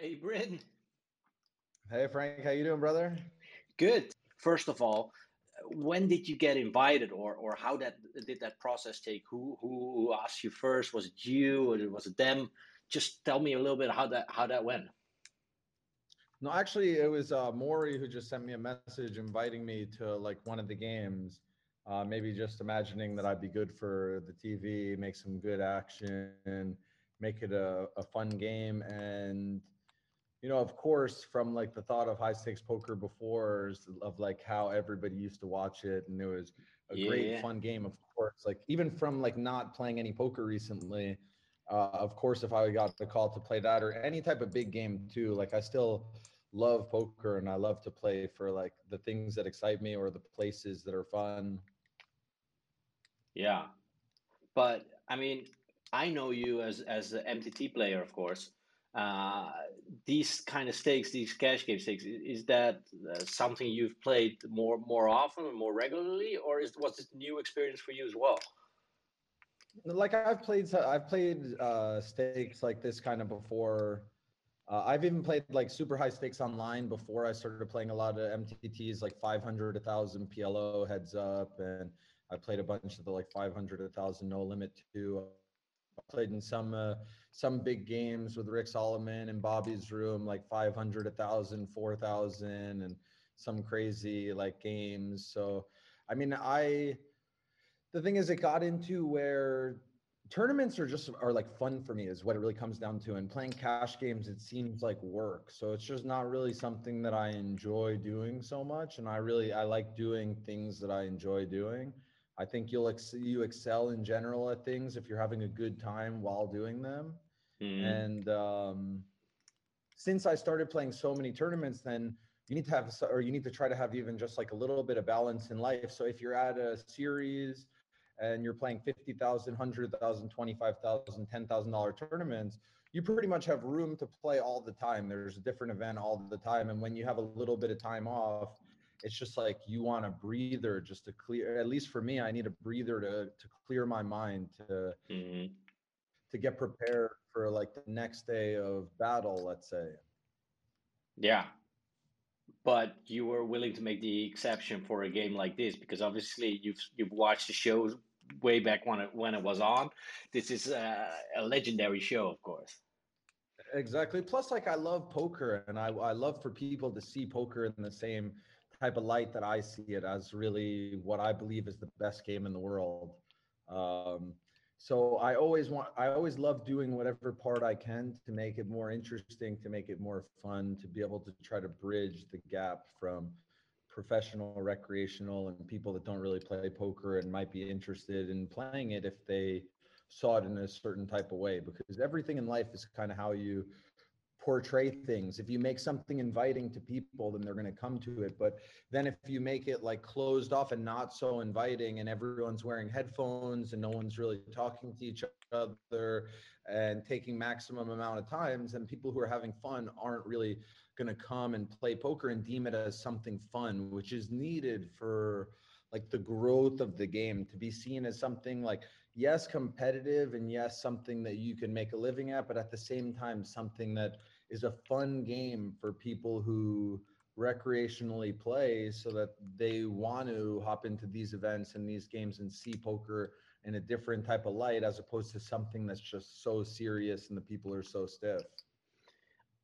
Hey, Bryn. Hey, Frank. How you doing, brother? Good. First of all, when did you get invited, or or how that did that process take? Who who asked you first? Was it you, or was it them? Just tell me a little bit how that how that went. No, actually, it was uh, Mori who just sent me a message inviting me to like one of the games. Uh, maybe just imagining that I'd be good for the TV, make some good action, make it a, a fun game, and you know, of course, from like the thought of high stakes poker before, of like how everybody used to watch it, and it was a yeah. great fun game. Of course, like even from like not playing any poker recently, uh, of course, if I got the call to play that or any type of big game too, like I still love poker and I love to play for like the things that excite me or the places that are fun. Yeah, but I mean, I know you as as an MTT player, of course uh, these kind of stakes, these cash game stakes, is that uh, something you've played more more often or more regularly, or is was a new experience for you as well? Like I've played, I've played uh, stakes like this kind of before. Uh, I've even played like super high stakes online before I started playing a lot of MTTs, like 500, 1000 PLO heads up, and I played a bunch of the like 500, 1000 no limit too played in some uh, some big games with Rick Salomon and Bobby's room, like 500, 1,000, 4,000, and some crazy like games. So, I mean, I the thing is, it got into where tournaments are just are like fun for me is what it really comes down to. And playing cash games it seems like work. So it's just not really something that i enjoy doing so much. And i really i like doing things that i enjoy doing I think you'll ex- you excel in general at things if you're having a good time while doing them. Mm. And um, since I started playing so many tournaments, then you need to have or you need to try to have even just like a little bit of balance in life. So if you're at a series and you're playing 50,000, 100,000, 25,000, $10,000 tournaments, you pretty much have room to play all the time. There's a different event all the time. And when you have a little bit of time off, it's just like you want a breather just to clear at least for me i need a breather to to clear my mind to mm-hmm. to get prepared for like the next day of battle let's say. Yeah. But you were willing to make the exception for a game like this because obviously you've you've watched the show way back when it when it was on. This is a, a legendary show of course. Exactly. Plus like i love poker and i i love for people to see poker in the same type of light that I see it as really what I believe is the best game in the world. Um, so I always want, I always love doing whatever part I can to make it more interesting, to make it more fun, to be able to try to bridge the gap from professional, recreational, and people that don't really play poker and might be interested in playing it if they saw it in a certain type of way. Because everything in life is kind of how you portray things. If you make something inviting to people, then they're going to come to it. But then if you make it like closed off and not so inviting, and everyone's wearing headphones and no one's really talking to each other and taking maximum amount of times, then people who are having fun aren't really going to come and play poker and deem it as something fun, which is needed for like the growth of the game to be seen as something like yes competitive and yes something that you can make a living at but at the same time something that is a fun game for people who recreationally play so that they want to hop into these events and these games and see poker in a different type of light as opposed to something that's just so serious and the people are so stiff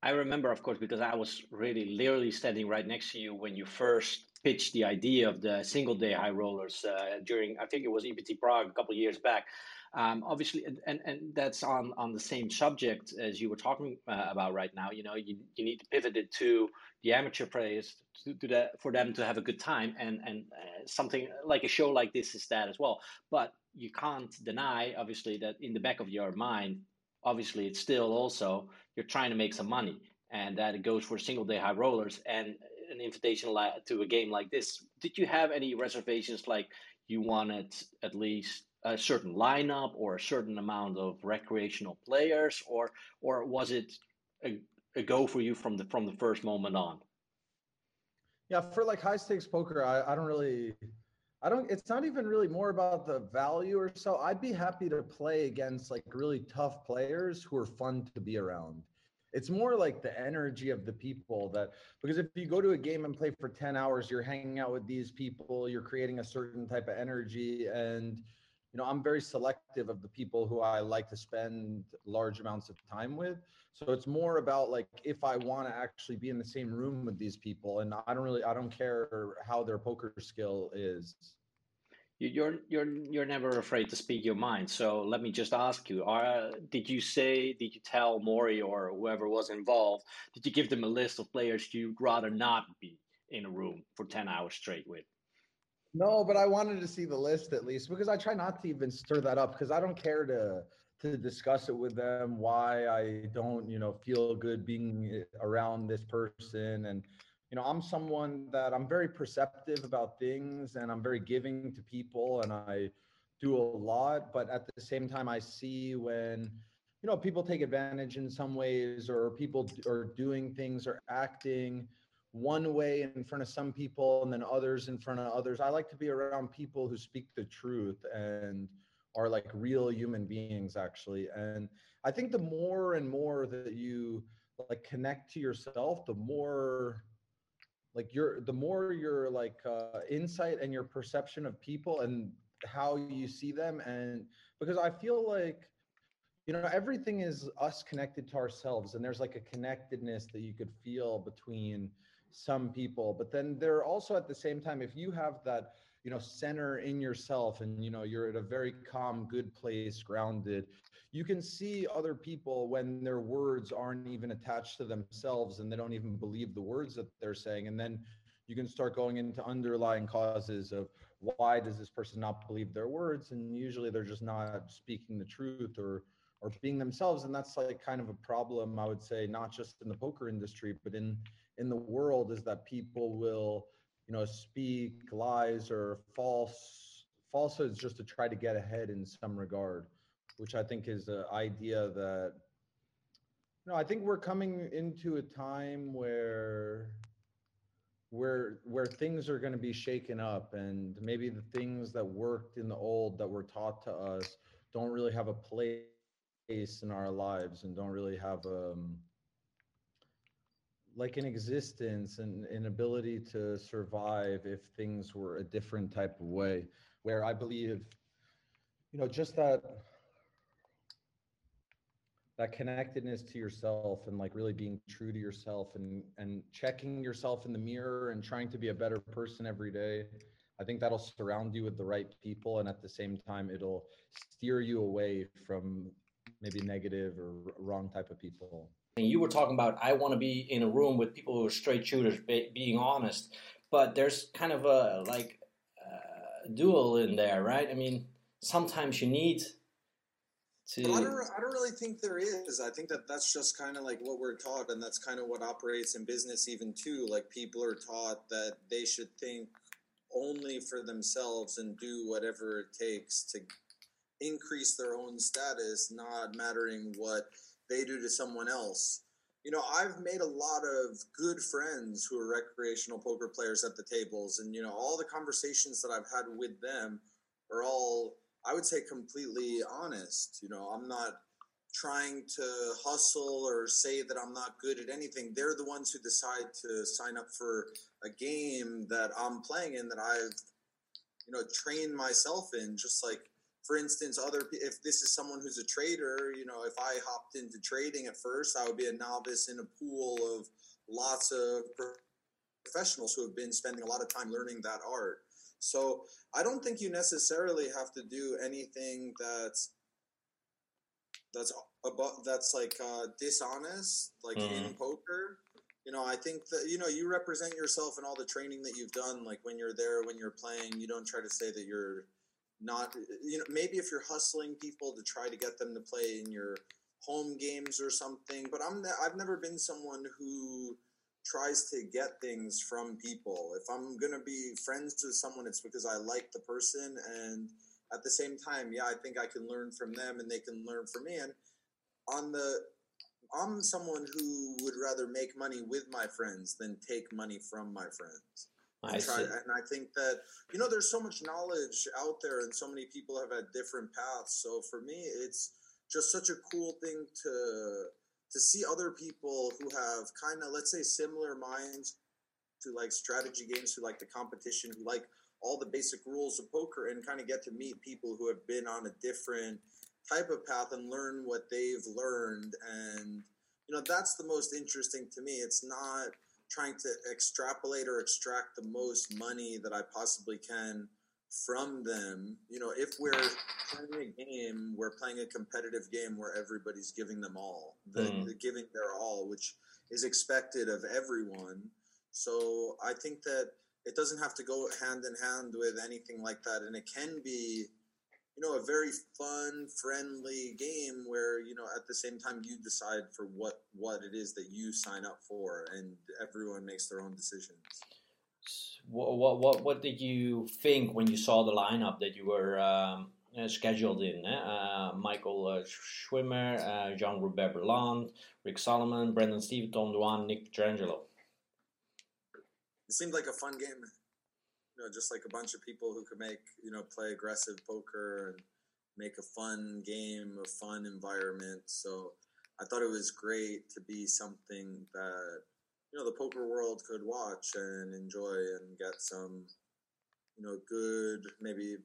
I remember, of course, because I was really literally standing right next to you when you first pitched the idea of the single day high rollers uh, during, I think it was EPT Prague a couple years back. Um, obviously, and, and that's on, on the same subject as you were talking uh, about right now. You know, you, you need to pivot it to the amateur players to, to for them to have a good time, and and uh, something like a show like this is that as well. But you can't deny, obviously, that in the back of your mind, obviously it's still also you're trying to make some money and that it goes for single day high rollers and an invitation to a game like this did you have any reservations like you wanted at least a certain lineup or a certain amount of recreational players or or was it a, a go for you from the from the first moment on yeah for like high stakes poker i, I don't really I don't, it's not even really more about the value or so. I'd be happy to play against like really tough players who are fun to be around. it's more like the energy of the people that because if you go to a game and play for 10 hours you're hanging out with these people you're creating a certain type of energy and you know i'm very selective of the people who i like to spend large amounts of time with so it's more about like if i want to actually be in the same room with these people and i don't really i don't care how their poker skill is you're you're you're never afraid to speak your mind. So let me just ask you: are, Did you say? Did you tell Mori or whoever was involved? Did you give them a list of players you'd rather not be in a room for ten hours straight with? No, but I wanted to see the list at least because I try not to even stir that up because I don't care to to discuss it with them why I don't you know feel good being eh, around this person. And you know i'm someone that i'm very perceptive about things and i'm very giving to people and i do a lot. But at the same time i see when you know people take advantage in some ways or people are doing things or acting one way in front of some people and then others in front of others. I like to be around people who speak the truth and are like real human beings actually. And i think the more and more that you like connect to yourself the more like your the more your like uh, insight and your perception of people and how you see them. And because i feel like you know everything is us connected to ourselves and there's like a connectedness that you could feel between some people but then they're also at the same time if you have that you know center in yourself and you know you're at a very calm good place grounded you can see other people when their words aren't even attached to themselves and they don't even believe the words that they're saying. And then you can start going into underlying causes of why does this person not believe their words? And usually they're just not speaking the truth or or being themselves. And that's like kind of a problem i would say not just in the poker industry but in in the world is that people will you know speak lies or false falsehoods just to try to get ahead in some regard which I think is an idea that, you know, I think we're coming into a time where where where things are going to be shaken up and maybe the things that worked in the old that were taught to us don't really have a place in our lives and don't really have um like an existence and an ability to survive if things were a different type of way where i believe you know just that that connectedness to yourself and like really being true to yourself and and checking yourself in the mirror and trying to be a better person every day i think that'll surround you with the right people and at the same time it'll steer you away from maybe negative or wrong type of people and you were talking about i want to be in a room with people who are straight shooters being honest but there's kind of a like uh, dual in there right i mean sometimes you need to... I don't. I don't really think there is. I think that that's just kind of like what we're taught, and that's kind of what operates in business, even too. Like people are taught that they should think only for themselves and do whatever it takes to increase their own status, not mattering what they do to someone else. You know, I've made a lot of good friends who are recreational poker players at the tables, and you know, all the conversations that I've had with them are all I would say completely honest. You know, I'm not trying to hustle or say that I'm not good at anything. They're the ones who decide to sign up for a game that I'm playing in that I've, you know, trained myself in. Just like, for instance, other if this is someone who's a trader, you know, if I hopped into trading at first, I would be a novice in a pool of lots of professionals who have been spending a lot of time learning that art. So I don't think you necessarily have to do anything that's that's about that's like uh, dishonest, like mm. in mm-hmm. poker. You know, I think that you know you represent yourself in all the training that you've done. Like when you're there, when you're playing, you don't try to say that you're not. You know, maybe if you're hustling people to try to get them to play in your home games or something. But I'm I've never been someone who tries to get things from people. If I'm gonna be friends with someone, it's because I like the person, and at the same time, yeah, I think I can learn from them, and they can learn from me. And on the, I'm someone who would rather make money with my friends than take money from my friends. I try, and I think that you know, there's so much knowledge out there, and so many people have had different paths. So for me, it's just such a cool thing to to see other people who have kind of let's say similar minds to like strategy games, who like the competition, who like all the basic rules of poker, and kind of get to meet people who have been on a different type of path and learn what they've learned. And you know that's the most interesting to me. It's not trying to extrapolate or extract the most money that i possibly can from them you know if we're playing a game we're playing a competitive game where everybody's giving them all the, mm. the giving their all which is expected of everyone so i think that it doesn't have to go hand in hand with anything like that and it can be you know, a very fun, friendly game where you know at the same time you decide for what what it is that you sign up for, and everyone makes their own decisions. What what what, what did you think when you saw the lineup that you were um, uh, scheduled in? Eh? Uh, Michael uh, Schwimmer, uh, Jean Robert Bellande, Rick Salomon, Brandon Steven, Tom Dwan, Nick Petrangelo. It seemed like a fun game you know, just like a bunch of people who could make, you know, play aggressive poker and make a fun game, a fun environment. So I thought it was great to be something that, you know, the poker world could watch and enjoy and get some, you know, good, maybe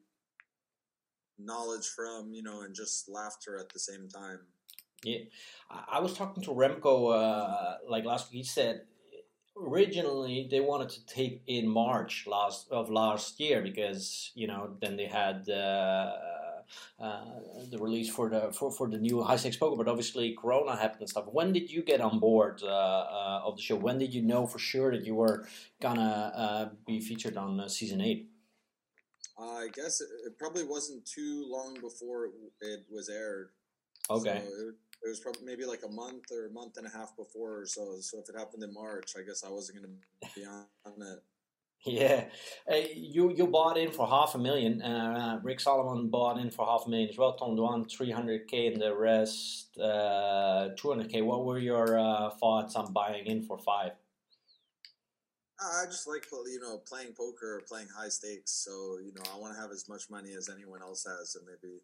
knowledge from, you know, and just laughter at the same time. Yeah, I was talking to Remko uh, like last week. He said originally they wanted to tape in March last of last year because you know then they had uh, uh, the release for the for, for the new high stakes poker, but obviously Corona happened and stuff. When did you get on board uh, uh of the show? When did you know for sure that you were gonna uh, be featured on uh, season eight? I guess it, probably wasn't too long before it was aired. Okay. So it, it was probably maybe like a month or a month and a half before or so. So if it happened in March, I guess I wasn't going to be on, it. Yeah, uh, you you bought in for half a million. Uh, Rick Salomon bought in for half a million as well. Tom Dwan, three hundred k, and the rest uh, two hundred k. What were your uh, thoughts on buying in for five? I just like you know playing poker, or playing high stakes. So you know I want to have as much money as anyone else has, and maybe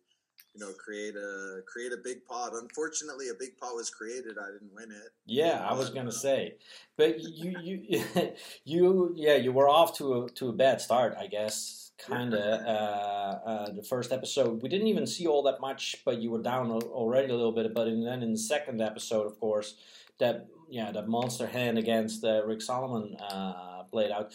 you know create a create a big pot. Unfortunately, a big pot was created. I didn't win it. Yeah, I was gonna say, but you you you yeah you were off to a to a bad start, I guess. Kind of uh, uh, the first episode, we didn't even see all that much, but you were down already a little bit. But in, then in the second episode, of course, that yeah that monster hand against uh, Rick Salomon uh, played out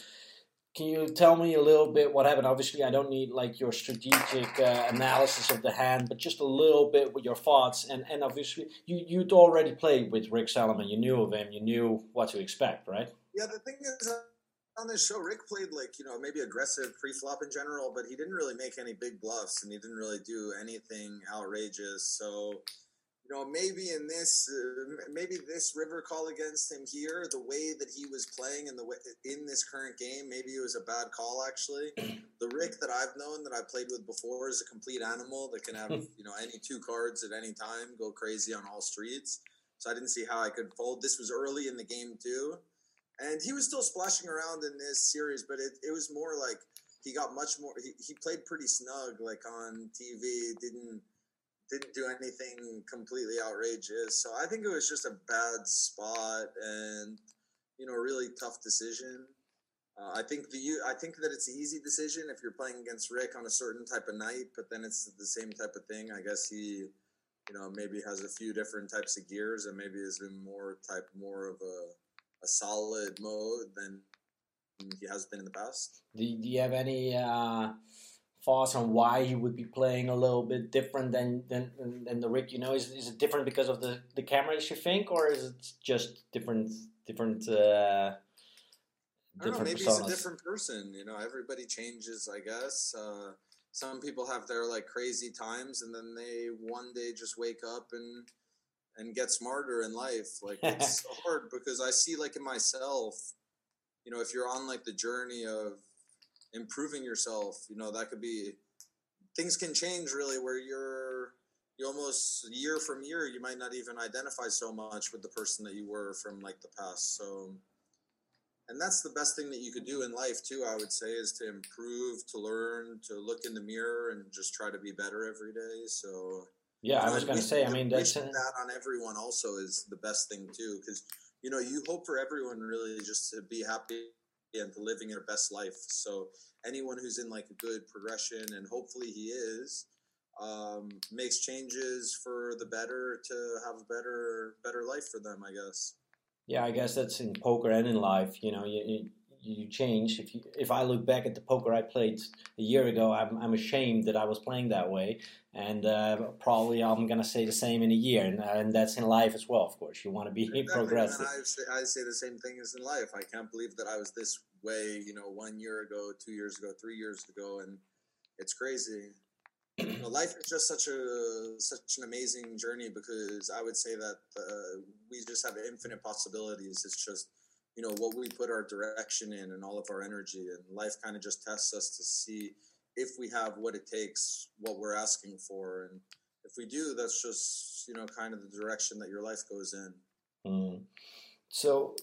can you tell me a little bit what happened? Obviously, I don't need like your strategic uh, analysis of the hand, but just a little bit with your thoughts. And and obviously, you you'd already played with Rick Salomon. You knew of him. You knew what to expect, right? Yeah. The thing is, uh, on this show, Rick played like you know maybe aggressive pre-flop in general, but he didn't really make any big bluffs, and he didn't really do anything outrageous. So you know, maybe in this, uh, maybe this river call against him here, the way that he was playing in the way, in this current game, maybe it was a bad call. Actually, the Rick that I've known that I played with before is a complete animal that can have you know any two cards at any time, go crazy on all streets. So I didn't see how I could fold. This was early in the game too, and he was still splashing around in this series, but it, it was more like he got much more. He, he played pretty snug, like on TV. Didn't didn't do anything completely outrageous. So I think it was just a bad spot and you know a really tough decision. Uh, I think the I think that it's an easy decision if you're playing against Rick on a certain type of night, but then it's the same type of thing. I guess he, you know, maybe has a few different types of gears and maybe is in more type more of a a solid mode than he has been in the past. Do, do you have any? Uh thoughts on why he would be playing a little bit different than than, than the Rick? You know, is, is it different because of the, the cameras you think, or is it just different different? Uh, different know, maybe personas? he's a different person. You know, everybody changes. I guess uh, some people have their like crazy times, and then they one day just wake up and and get smarter in life. Like it's hard because I see like in myself. You know, if you're on like the journey of improving yourself. You know, that could be things can change really where you're you almost year from year you might not even identify so much with the person that you were from like the past. So and that's the best thing that you could do in life too i would say is to improve to learn to look in the mirror and just try to be better every day so Yeah, I was going to say. I mean, that's that on everyone also is the best thing too, because you know you hope for everyone really just to be happy and to living their best life. So anyone who's in like a good progression, and hopefully he is, um, makes changes for the better to have a better better life for them. I guess. Yeah, I guess that's in poker and in life. You know, you, you change. If you, if I look back at the poker I played a year ago, I'm, I'm ashamed that I was playing that way, and uh, probably I'm gonna say the same in a year, and, and that's in life as well. Of course, you want to be exactly. progressive. I say, I say the same thing as in life. I can't believe that I was this way, you know, one year ago, two years ago, three years ago, and it's crazy. you know, life is just such a such an amazing journey because I would say that uh, we just have infinite possibilities. It's just you know what we put our direction in and all of our energy and life kind of just tests us to see if we have what it takes what we're asking for and if we do that's just you know kind of the direction that your life goes in mm. so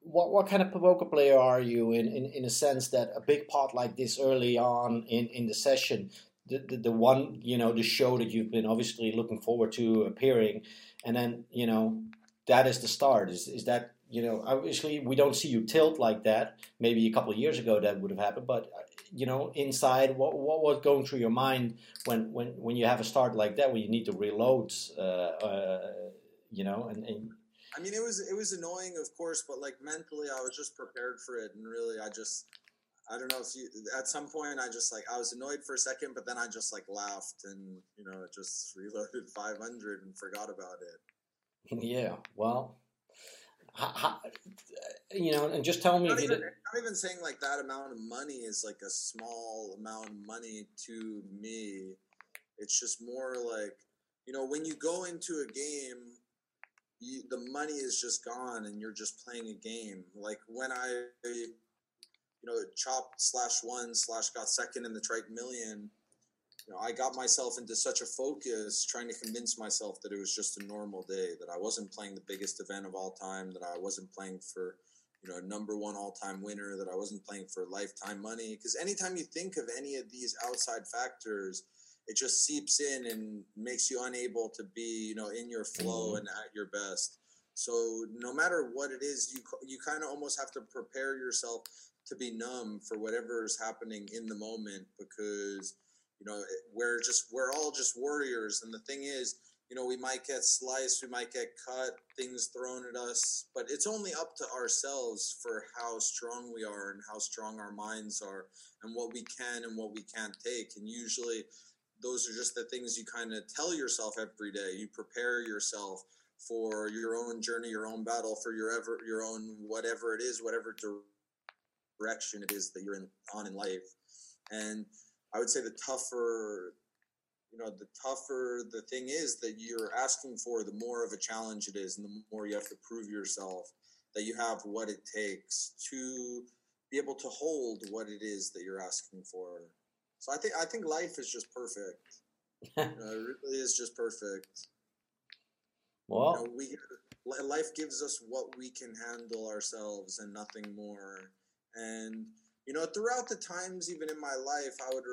what what kind of poker player are you in, in in a sense that a big pot like this early on in in the session the, the, the one you know the show that you've been obviously looking forward to appearing and then you know that is the start is is that you know, obviously we don't see you tilt like that. Maybe a couple of years ago that would have happened, but uh, you know, inside, what what was going through your mind when when when you have a start like that, where you need to reload, uh, uh, you know, and, and I mean, it was it was annoying, of course, but like mentally, I was just prepared for it, and really, I just I don't know if you at some point I just like I was annoyed for a second, but then I just like laughed and you know just reloaded 500 and forgot about it. Yeah, well, how, how, you know, and just tell me not if even, you. Not even saying like that amount of money is like a small amount of money to me. It's just more like you know when you go into a game, you, the money is just gone and you're just playing a game. Like when I, you know, chopped slash one slash got second in the Triton Million you know, I got myself into such a focus trying to convince myself that it was just a normal day, that I wasn't playing the biggest event of all time, that I wasn't playing for, you know, number one all time winner, that I wasn't playing for lifetime money. Because anytime you think of any of these outside factors, it just seeps in and makes you unable to be, you know, in your flow mm-hmm. and at your best. So no matter what it is, you you kind of almost have to prepare yourself to be numb for whatever is happening in the moment because you know, we're just we're all just warriors, and the thing is, you know, we might get sliced, we might get cut, things thrown at us, but it's only up to ourselves for how strong we are and how strong our minds are, and what we can and what we can't take. And usually, those are just the things you kind of tell yourself every day. You prepare yourself for your own journey, your own battle, for your ever your own whatever it is, whatever direction it is that you're in, on in life, and I would say the tougher, you know, the tougher the thing is that you're asking for, the more of a challenge it is, and the more you have to prove yourself that you have what it takes to be able to hold what it is that you're asking for. So I think I think life is just perfect. you know, it really is just perfect. Well, you know, we life gives us what we can handle ourselves and nothing more. And you know, throughout the times, even in my life, I would,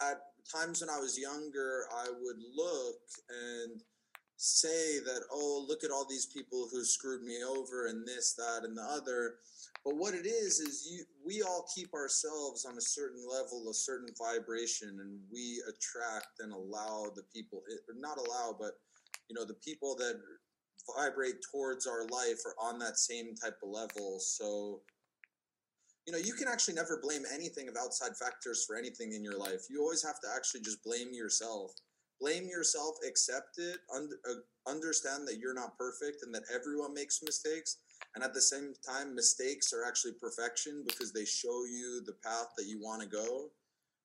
at times when I was younger, I would look and say that, oh, look at all these people who screwed me over and this, that, and the other. But what it is is you we all keep ourselves on a certain level, a certain vibration, and we attract and allow the people eh, or not allow, but you know, the people that vibrate towards our life are on that same type of level. So you know, you can actually never blame anything of outside factors for anything in your life. You always have to actually just blame yourself. Blame yourself, accept it, un- uh, understand that you're not perfect and that everyone makes mistakes. And at the same time, mistakes are actually perfection because they show you the path that you want to go.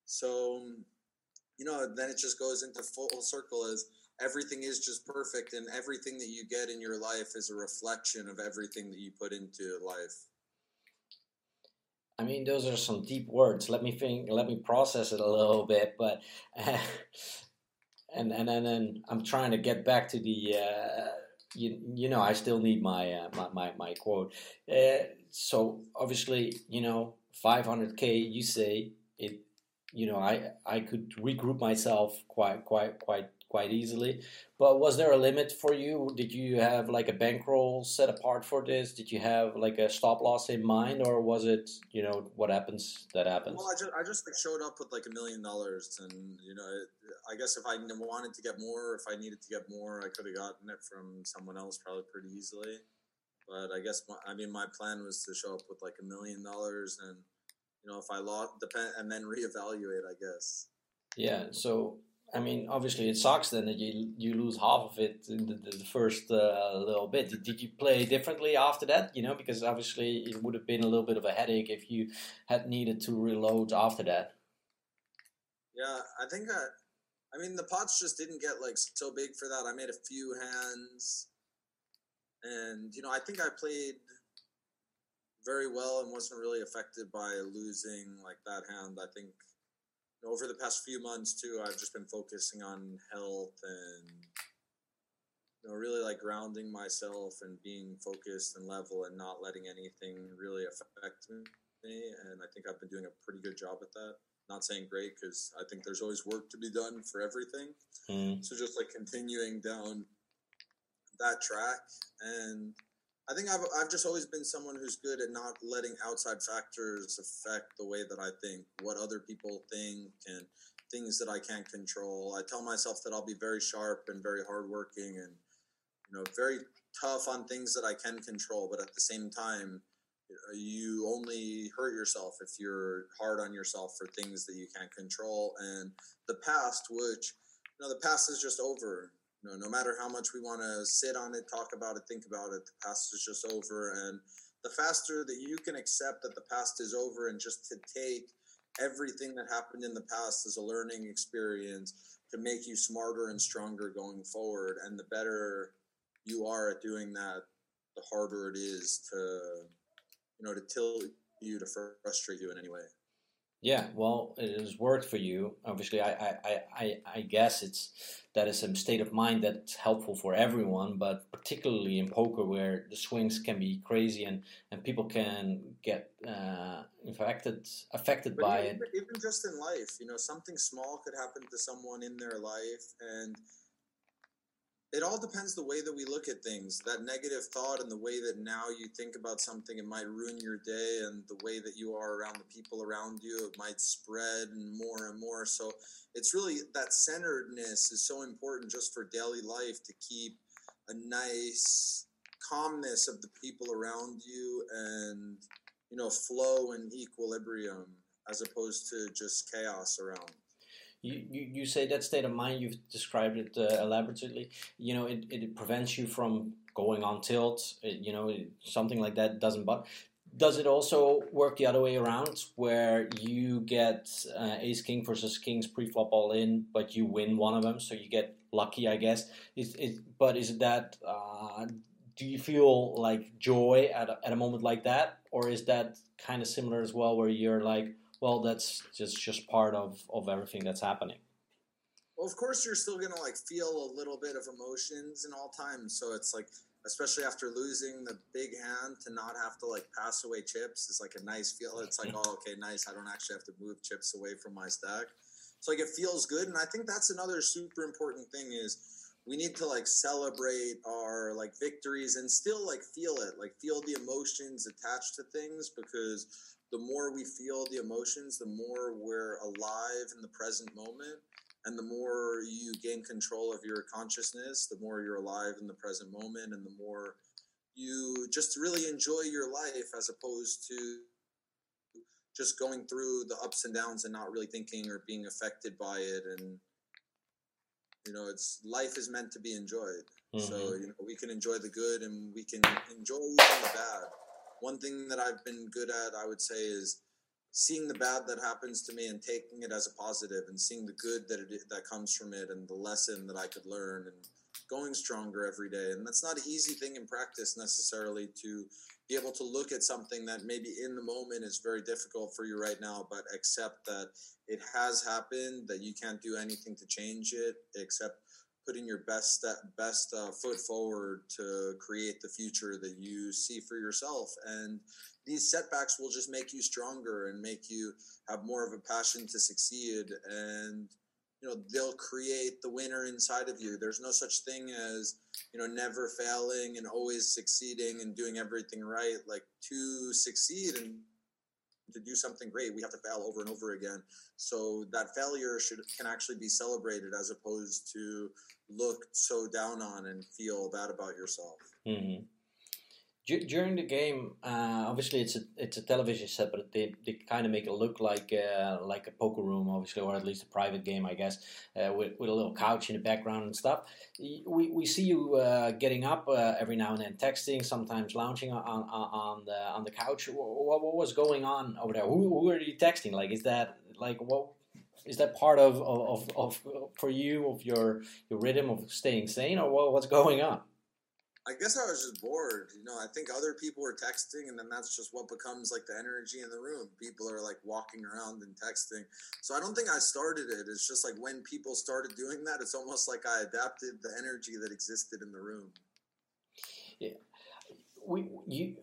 So, you know, then it just goes into full circle as everything is just perfect and everything that you get in your life is a reflection of everything that you put into life. I mean, those are some deep words. Let me think. Let me process it a little bit. But uh, and and and then I'm trying to get back to the. Uh, you, you know, I still need my uh, my, my, my quote. Uh, so obviously, you know, 500k. You say it. You know, I I could regroup myself quite quite quite quite easily. But was there a limit for you? Did you have like a bankroll set apart for this? Did you have like a stop loss in mind, or was it you know what happens that happens? Well, I just I just like showed up with like a million dollars, and you know I guess if I wanted to get more, if I needed to get more, I could have gotten it from someone else probably pretty easily. But I guess my, I mean my plan was to show up with like a million dollars, and you know if I lost, depend and then reevaluate. I guess. Yeah. So I mean, obviously, it sucks then that you you lose half of it in the, the first uh, little bit. Did, did, you play differently after that? You know, because obviously it would have been a little bit of a headache if you had needed to reload after that. Yeah, I think I, I mean, the pots just didn't get like so big for that. I made a few hands, and you know, I think I played very well and wasn't really affected by losing like that hand. I think over the past few months too, I've just been focusing on health and you know really like grounding myself and being focused and level and not letting anything really affect me. And I think I've been doing a pretty good job at that. Not saying great because I think there's always work to be done for everything. Mm. So just like continuing down that track and I think I've, I've just always been someone who's good at not letting outside factors affect the way that I think, what other people think, and things that I can't control. I tell myself that I'll be very sharp and very hardworking and, you know, very tough on things that I can control. But at the same time, uh, you only hurt yourself if you're hard on yourself for things that you can't control. And the past, which, you know, the past is just over you know, no matter how much we want to sit on it, talk about it, think about it, the past is just over. And the faster that you can accept that the past is over and just to take everything that happened in the past as a learning experience to make you smarter and stronger going forward. And the better you are at doing that, the harder it is to, you know, to tilt you to frustrate you in any way. Yeah, well, it has worked for you. Obviously, I, I, I, I guess it's that is a state of mind that's helpful for everyone, but particularly in poker where the swings can be crazy and, and people can get uh, infected affected but by even, it. Even just in life, you know, something small could happen to someone in their life, and it all depends the way that we look at things. That negative thought and the way that now you think about something it might ruin your day and the way that you are around the people around you it might spread and more and more. So it's really that centeredness is so important just for daily life to keep a nice calmness of the people around you and you know flow and equilibrium as opposed to just chaos around you, you, you say that state of mind you've described it uh, elaborately. You know it, it prevents you from going on tilt it, you know something like that doesn't but does it also work the other way around where you get uh, ace king versus kings pre-flop all in but you win one of them so you get lucky i guess? Is, is but is that uh, do you feel like joy at a, at a moment like that? Or is that kind of similar as well where you're like well, that's just just part of of everything that's happening. Well, of course, you're still gonna like feel a little bit of emotions in all times. So it's like, especially after losing the big hand, to not have to like pass away chips is like a nice feel. It's like, mm-hmm. oh, okay, nice. I don't actually have to move chips away from my stack. So like, it feels good, and I think that's another super important thing is we need to like celebrate our like victories and still like feel it like feel the emotions attached to things because the more we feel the emotions, the more we're alive in the present moment. And the more you gain control of your consciousness, the more you're alive in the present moment, and the more you just really enjoy your life as opposed to just going through the ups and downs and not really thinking or being affected by it. And, you know, it's life is meant to be enjoyed. Mm-hmm. So, you know, we can enjoy the good and we can enjoy the bad one thing that I've been good at, I would say, is seeing the bad that happens to me and taking it as a positive and seeing the good that it that comes from it and the lesson that I could learn and going stronger every day. And that's not an easy thing in practice necessarily to be able to look at something that maybe in the moment is very difficult for you right now, but accept that it has happened, that you can't do anything to change it, except putting your best step, best uh, foot forward to create the future that you see for yourself. And these setbacks will just make you stronger and make you have more of a passion to succeed. And you know they'll create the winner inside of you there's no such thing as you know never failing and always succeeding and doing everything right like to succeed and to do something great we have to fail over and over again. So that failure should can actually be celebrated as opposed to looked so down on and feel bad about yourself. Mm-hmm during the game, uh, obviously it's a it's a television set, but they, they kind of make it look like uh, like a poker room, obviously, or at least a private game, I guess, uh, with, with a little couch in the background and stuff. We, we see you uh, getting up uh, every now and then, texting, sometimes lounging on, on, on the on the couch. What, what was going on over there? Who, who are you texting? Like, is that like what? Is that part of, of, of, of for you of your your rhythm of staying sane, or what, what's going on? I guess I was just bored. You know, I think other people were texting, and then that's just what becomes like the energy in the room. People are like walking around and texting. So I don't think I started it. It's just like when people started doing that, it's almost like I adapted the energy that existed in the room. Yeah, we you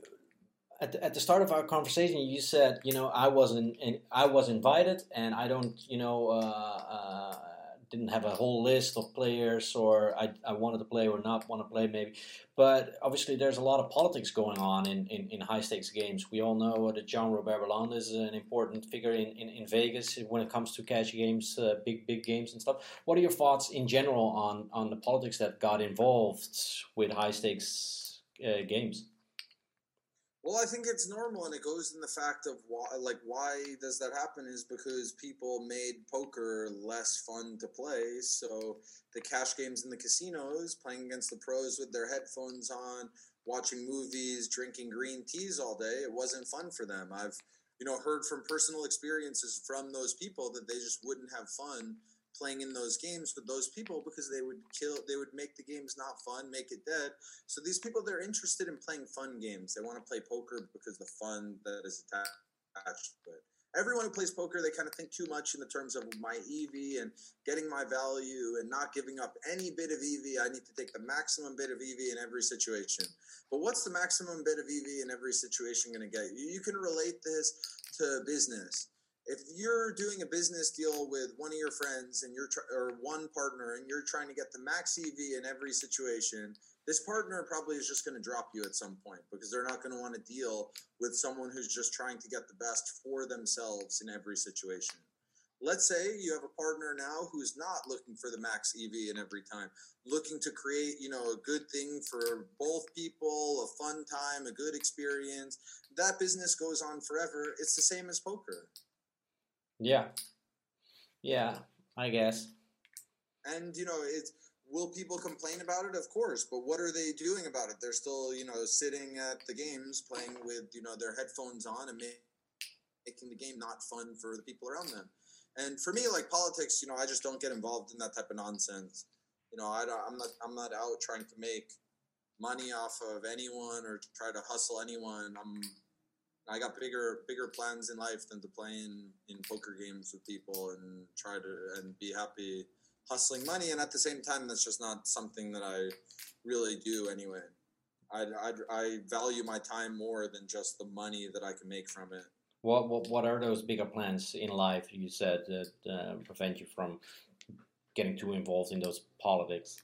at the, at the start of our conversation, you said, you know, I wasn't, and I was invited, and I don't, you know, uh, uh, didn't have a whole list of players or I, I wanted to play or not want to play maybe. But obviously there's a lot of politics going on in, in, in high stakes games. We all know that John Robert Bellande is an important figure in, in, in, Vegas when it comes to cash games, uh, big big games and stuff. What are your thoughts in general on, on the politics that got involved with high stakes uh, games? Well, I think it's normal, and it goes in the fact of why, like, why does that happen? Is because people made poker less fun to play. So the cash games in the casinos, playing against the pros with their headphones on, watching movies, drinking green teas all day, it wasn't fun for them. I've, you know, heard from personal experiences from those people that they just wouldn't have fun playing in those games with those people because they would kill they would make the games not fun make it dead. So these people they're interested in playing fun games. They want to play poker because the fun that is attached to it. Everyone who plays poker they kind of think too much in the terms of my ev and getting my value and not giving up any bit of ev i need to take the maximum bit of ev in every situation. But what's the maximum bit of ev in every situation going to get? You you can relate this to business if you're doing a business deal with one of your friends and you're tr- or one partner and you're trying to get the max EV in every situation, this partner probably is just going to drop you at some point because they're not going to want to deal with someone who's just trying to get the best for themselves in every situation. Let's say you have a partner now who's not looking for the max EV in every time, looking to create, you know, a good thing for both people, a fun time, a good experience. That business goes on forever. It's the same as poker. Yeah. Yeah, I guess. And you know, it's will people complain about it? Of course, but what are they doing about it? They're still, you know, sitting at the games playing with, you know, their headphones on and making the game not fun for the people around them. And for me, like politics, you know, I just don't get involved in that type of nonsense. You know, I am not I'm not out trying to make money off of anyone or to try to hustle anyone. I'm I got bigger bigger plans in life than to play in, in poker games with people and try to and be happy hustling money. And at the same time, that's just not something that I really do anyway. I, I, I value my time more than just the money that I can make from it. What, what what are those bigger plans in life you said that uh, prevent you from getting too involved in those politics?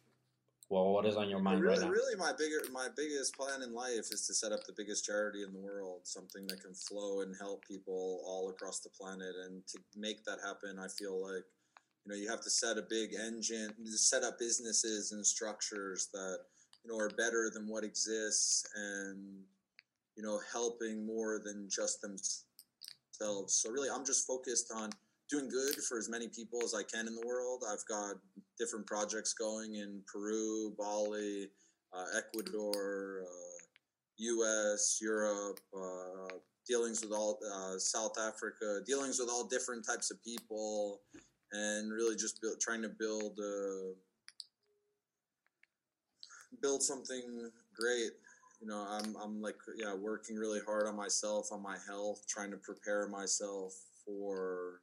Well, what is on your mind really, right now? Really, my bigger, my biggest plan in life is to set up the biggest charity in the world, something that can flow and help people all across the planet. And to make that happen, I feel like you know you have to set a big engine, set up businesses and structures that you know are better than what exists, and you know helping more than just themselves. So really, I'm just focused on doing good for as many people as I can in the world. I've got different projects going in Peru, Bali, uh, Ecuador, uh, U.S., Europe, uh, dealings with all uh, South Africa, dealings with all different types of people, and really just build, trying to build uh, build something great. You know, I'm I'm like yeah, working really hard on myself, on my health, trying to prepare myself for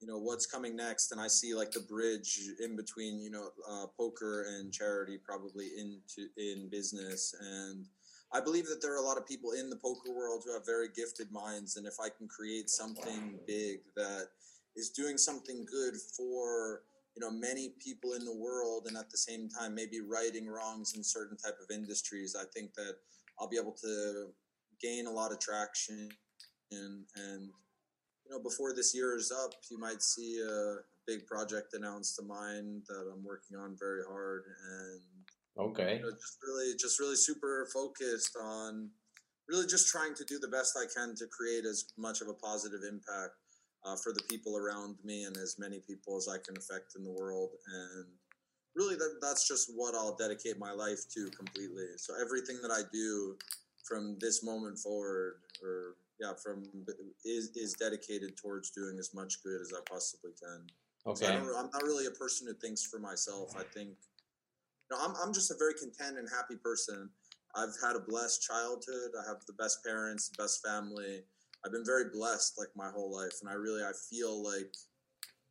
you know what's coming next and i see like the bridge in between you know uh, poker and charity probably into in business and i believe that there are a lot of people in the poker world who have very gifted minds and if i can create something big that is doing something good for you know many people in the world and at the same time maybe righting wrongs in certain type of industries i think that i'll be able to gain a lot of traction and and you know before this year is up you might see a big project announced of mine that i'm working on very hard and okay you know, just really just really super focused on really just trying to do the best i can to create as much of a positive impact uh, for the people around me and as many people as I can affect in the world. And really, that, that's just what I'll dedicate my life to completely. So everything that I do from this moment forward, or yeah, from is is dedicated towards doing as much good as I possibly can. Okay. So I am not really a person who thinks for myself. I think, you know, I'm I'm just a very content and happy person. I've had a blessed childhood. I have the best parents, the best family. I've been very blessed like my whole life, and I really I feel like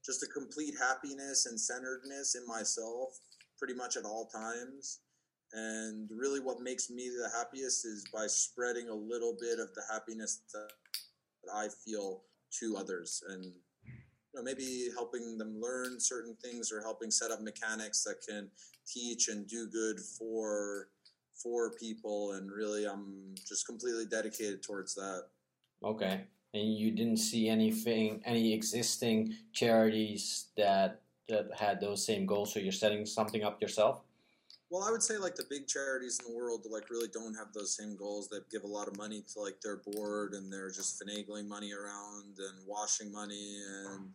just a complete happiness and centeredness in myself pretty much at all times. And really, what makes me the happiest is by spreading a little bit of the happiness that I feel to others, and you know maybe helping them learn certain things or helping set up mechanics that can teach and do good for for people. And really, I'm just completely dedicated towards that. Okay. And you didn't see anything, any existing charities that that had those same goals. So you're setting something up yourself. Well, I would say like the big charities in the world like really don't have those same goals. That give a lot of money to like their board and they're just finagling money around and washing money and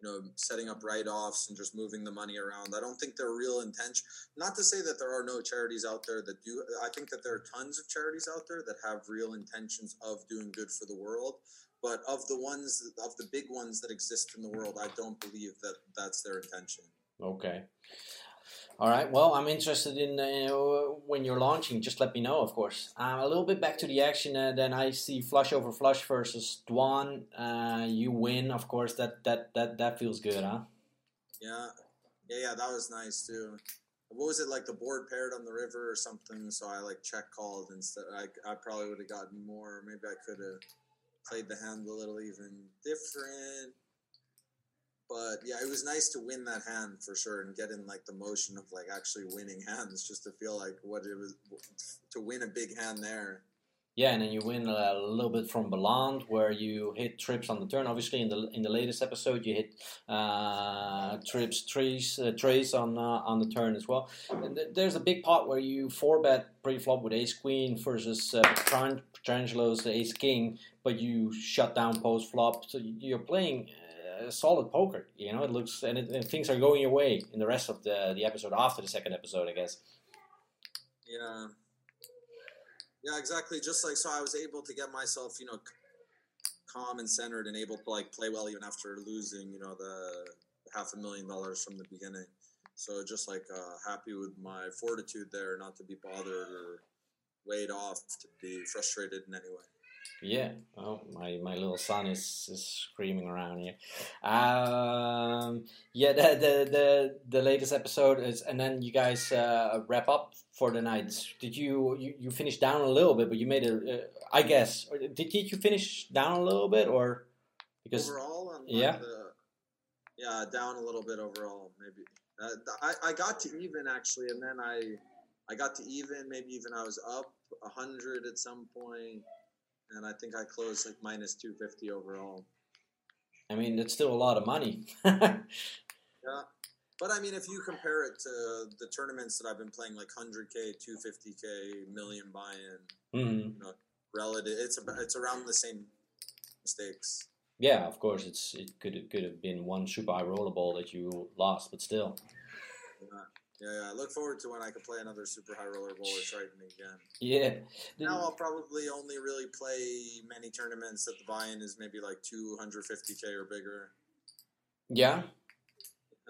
you know setting up write-offs and just moving the money around. I don't think they're real intention. Not to say that there are no charities out there that do. I think that there are tons of charities out there that have real intentions of doing good for the world. But of the ones, of the big ones that exist in the world, I don't believe that that's their intention. Okay. All right. Well, I'm interested in uh, when you're launching. Just let me know, of course. Um, a little bit back to the action. Uh, then I see flush over flush versus Dwan. Uh, you win, of course. That that that that feels good, huh? Yeah, yeah, yeah. That was nice too. What was it like? The board paired on the river or something. So I like check called instead. I I probably would have gotten more. Maybe I could have played the hand a little even different but yeah, it was nice to win that hand for sure and get in like the motion of like actually winning hands, just to feel like what it was to win a big hand there. Yeah, and then you win a little bit from Bellande, where you hit trips on the turn. Obviously, in the in the latest episode, you hit uh, trips trees uh, on uh, on the turn as well. And th- there's a big pot where you four bet pre-flop with Ace Queen versus uh, Petrangelo's Ace King, but you shut down post flop. So you're playing solid poker. You know, it looks and, it, and, things are going your way in the rest of the the episode after the second episode, I guess. Yeah. Yeah, exactly. Just like so, I was able to get myself, you know, calm and centered, and able to like play well even after losing, you know, the half a million dollars from the beginning. So just like uh, happy with my fortitude there, not to be bothered or weighed off to be frustrated in any way. Yeah, oh, my, my little son is, is screaming around here. Um, yeah, the, the the the latest episode is, and then you guys uh, wrap up for the night. Did you you, you finish down a little bit, but you made it? Uh, I guess. Did, did you finish down a little bit, or because overall? yeah, the, yeah, down a little bit overall, maybe. Uh, I I got to even actually, and then I I got to even. Maybe even I was up a hundred at some point and I think I closed like minus 250 overall. I mean, that's still a lot of money. yeah. But I mean, if you compare it to the tournaments that I've been playing, like 100K, 250K, million buy in, mm-hmm. you know, relative, it's, about, it's around the same stakes. Yeah, of course, it's it could it could have been one super high rollerball that you lost, but still. Yeah. Yeah, yeah, I look forward to when I can play another super high roller ball with Triton again. Yeah. Now I'll probably only really play many tournaments that the buy-in is maybe like 250k or bigger. Yeah.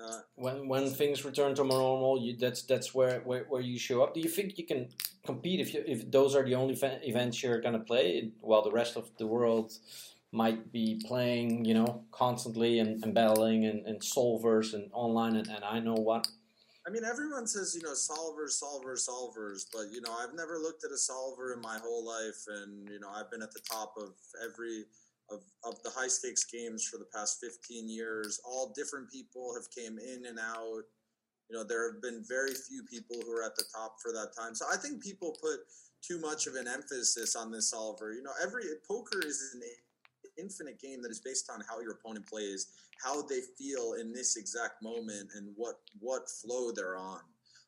Uh, when when things return to normal, you, that's that's where, where where you show up. Do you think you can compete if you, if those are the only fa- events you're gonna play, while the rest of the world might be playing, you know, constantly and, and battling and, and solvers and online and, and I know what. I mean, everyone says, you know, solvers, solvers, solvers, but, you know, I've never looked at a solver in my whole life. And, you know, I've been at the top of every of, of the high stakes games for the past 15 years. All different people have came in and out. You know, there have been very few people who are at the top for that time. So I think people put too much of an emphasis on this solver. You know, every poker is an infinite game that is based on how your opponent plays, how they feel in this exact moment, and what what flow they're on.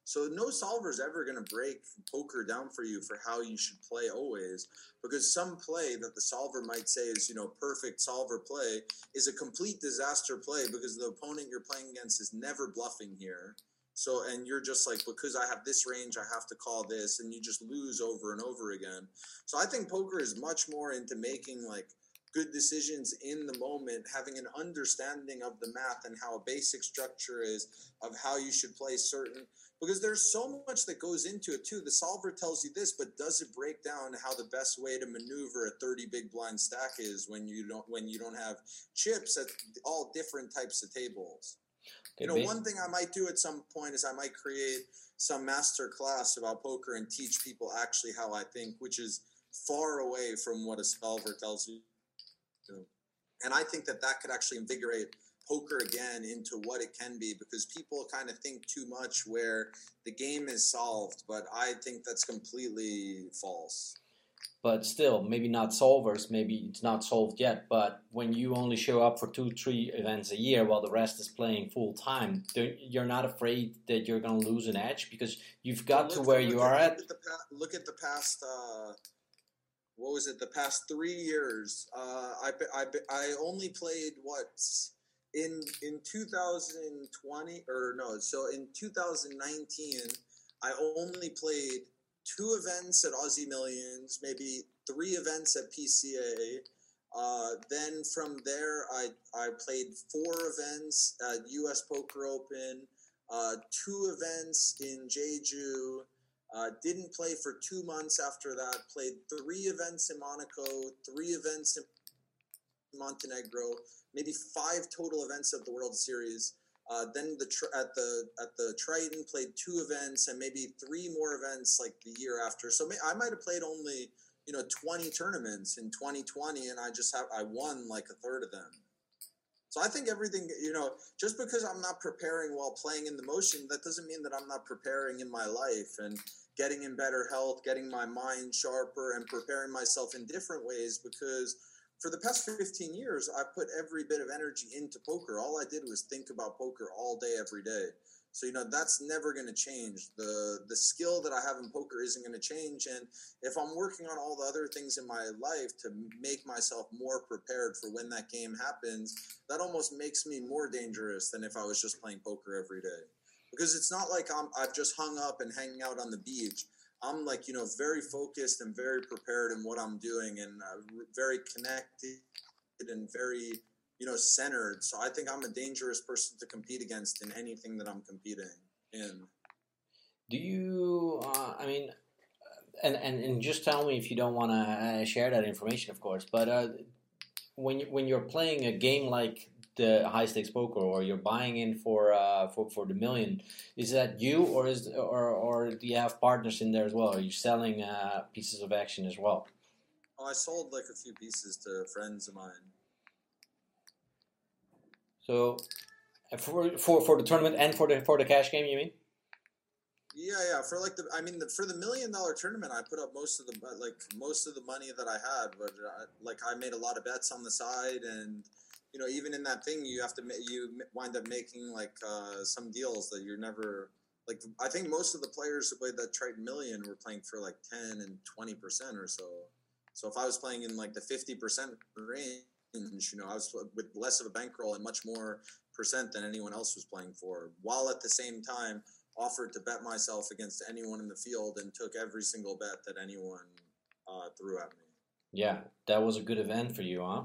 So no solver is ever going to break poker down for you for how you should play always, because some play that the solver might say is you know perfect solver play is a complete disaster play because the opponent you're playing against is never bluffing here. So and you're just like because I have this range, I have to call this, and you just lose over and over again. So I think poker is much more into making like good decisions in the moment, having an understanding of the math and how a basic structure is of how you should play certain because there's so much that goes into it too. The solver tells you this, but does it break down how the best way to maneuver a 30 big blind stack is when you don't when you don't have chips at all different types of tables? You know, one thing I might do at some point is I might create some master class about poker and teach people actually how I think, which is far away from what a solver tells you. And I think that that could actually invigorate poker again into what it can be because people kind of think too much where the game is solved, but I think that's completely false. But still, maybe not solvers, maybe it's not solved yet. But when you only show up for two, three events a year while the rest is playing full time, you're not afraid that you're going to lose an edge because you've got to where you are at. Look at the, look at the past. Uh, what was it? The past three years, uh, I, I, I only played what in in 2020 or no so in 2019 i only played two events at aussie millions maybe three events at pca uh, then from there I, I played four events at us poker open uh, two events in jeju uh, didn't play for two months after that played three events in monaco three events in montenegro maybe five total events of the World Series. Uh, then the tr- at the at the Triton played two events and maybe three more events like the year after. So may- I might have played only you know 20 tournaments in 2020 and I just have I won like a third of them. So I think everything you know just because I'm not preparing while playing in the motion that doesn't mean that I'm not preparing in my life and getting in better health, getting my mind sharper and preparing myself in different ways because for the past 15 years, I put every bit of energy into poker. All I did was think about poker all day, every day. So you know that's never going to change. the The skill that I have in poker isn't going to change. And if I'm working on all the other things in my life to make myself more prepared for when that game happens, that almost makes me more dangerous than if I was just playing poker every day. Because it's not like I'm I've just hung up and hanging out on the beach. I'm like you know very focused and very prepared in what I'm doing and uh, very connected and very you know centered. So I think I'm a dangerous person to compete against in anything that I'm competing in. Do you? Uh, I mean, and, and and just tell me if you don't want to uh, share that information, of course. But uh, when you, when you're playing a game like the high stakes poker or you're buying in for uh, for for the million, is that you or is or or do you have partners in there as well? Are you selling uh, pieces of action as well? Oh, I sold like a few pieces to friends of mine. So, for for for the tournament and for the for the cash game, you mean? Yeah, yeah. For like the, I mean, the, for the million dollar tournament, I put up most of the like most of the money that I had, but I, uh, like I made a lot of bets on the side, and you know, even in that thing, you have to you wind up making like uh, some deals that you're never like. I think most of the players who played that Triton Million were playing for like ten and twenty percent or so. So if I was playing in like the fifty percent range, you know, I was with less of a bankroll and much more percent than anyone else was playing for, while at the same time offered to bet myself against anyone in the field and took every single bet that anyone uh, threw at me. Yeah, that was a good event for you, huh?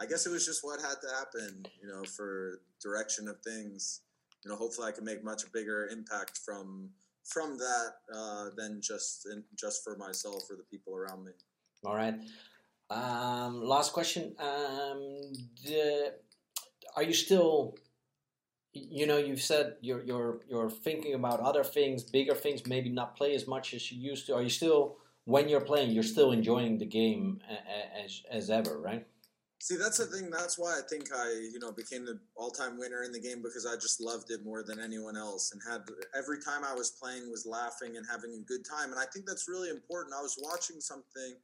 I guess it was just what had to happen, you know, for direction of things. You know, hopefully I can make much bigger impact from from that uh, than just in, just for myself or the people around me. All right. Um, last question. Um, the, are you still? You know, you've said you're you're you're thinking about other things, bigger things. Maybe not play as much as you used to. Are you still when you're playing, you're still enjoying the game as as ever, right? See, that's the thing. That's why I think I, you know, became the all-time winner in the game because I just loved it more than anyone else, and had every time I was playing was laughing and having a good time. And I think that's really important. I was watching something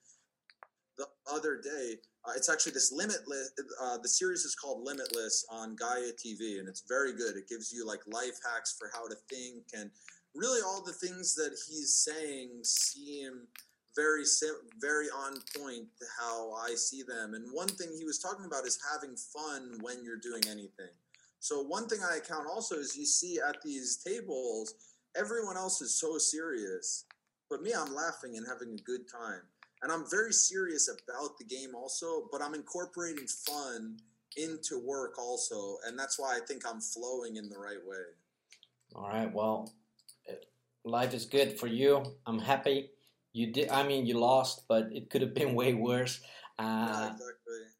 the other day. Uh, it's actually this Limitless. Uh, the series is called Limitless on Gaia TV, and it's very good. It gives you like life hacks for how to think, and really all the things that he's saying seem very very on point to how I see them. And one thing he was talking about is having fun when you're doing anything. So one thing I account also is you see at these tables, everyone else is so serious, but me, I'm laughing and having a good time. And I'm very serious about the game also, but I'm incorporating fun into work also, and that's why I think I'm flowing in the right way. All right. Well, life is good for you. I'm happy you did. I mean, you lost, but it could have been way worse. Uh, yeah, exactly.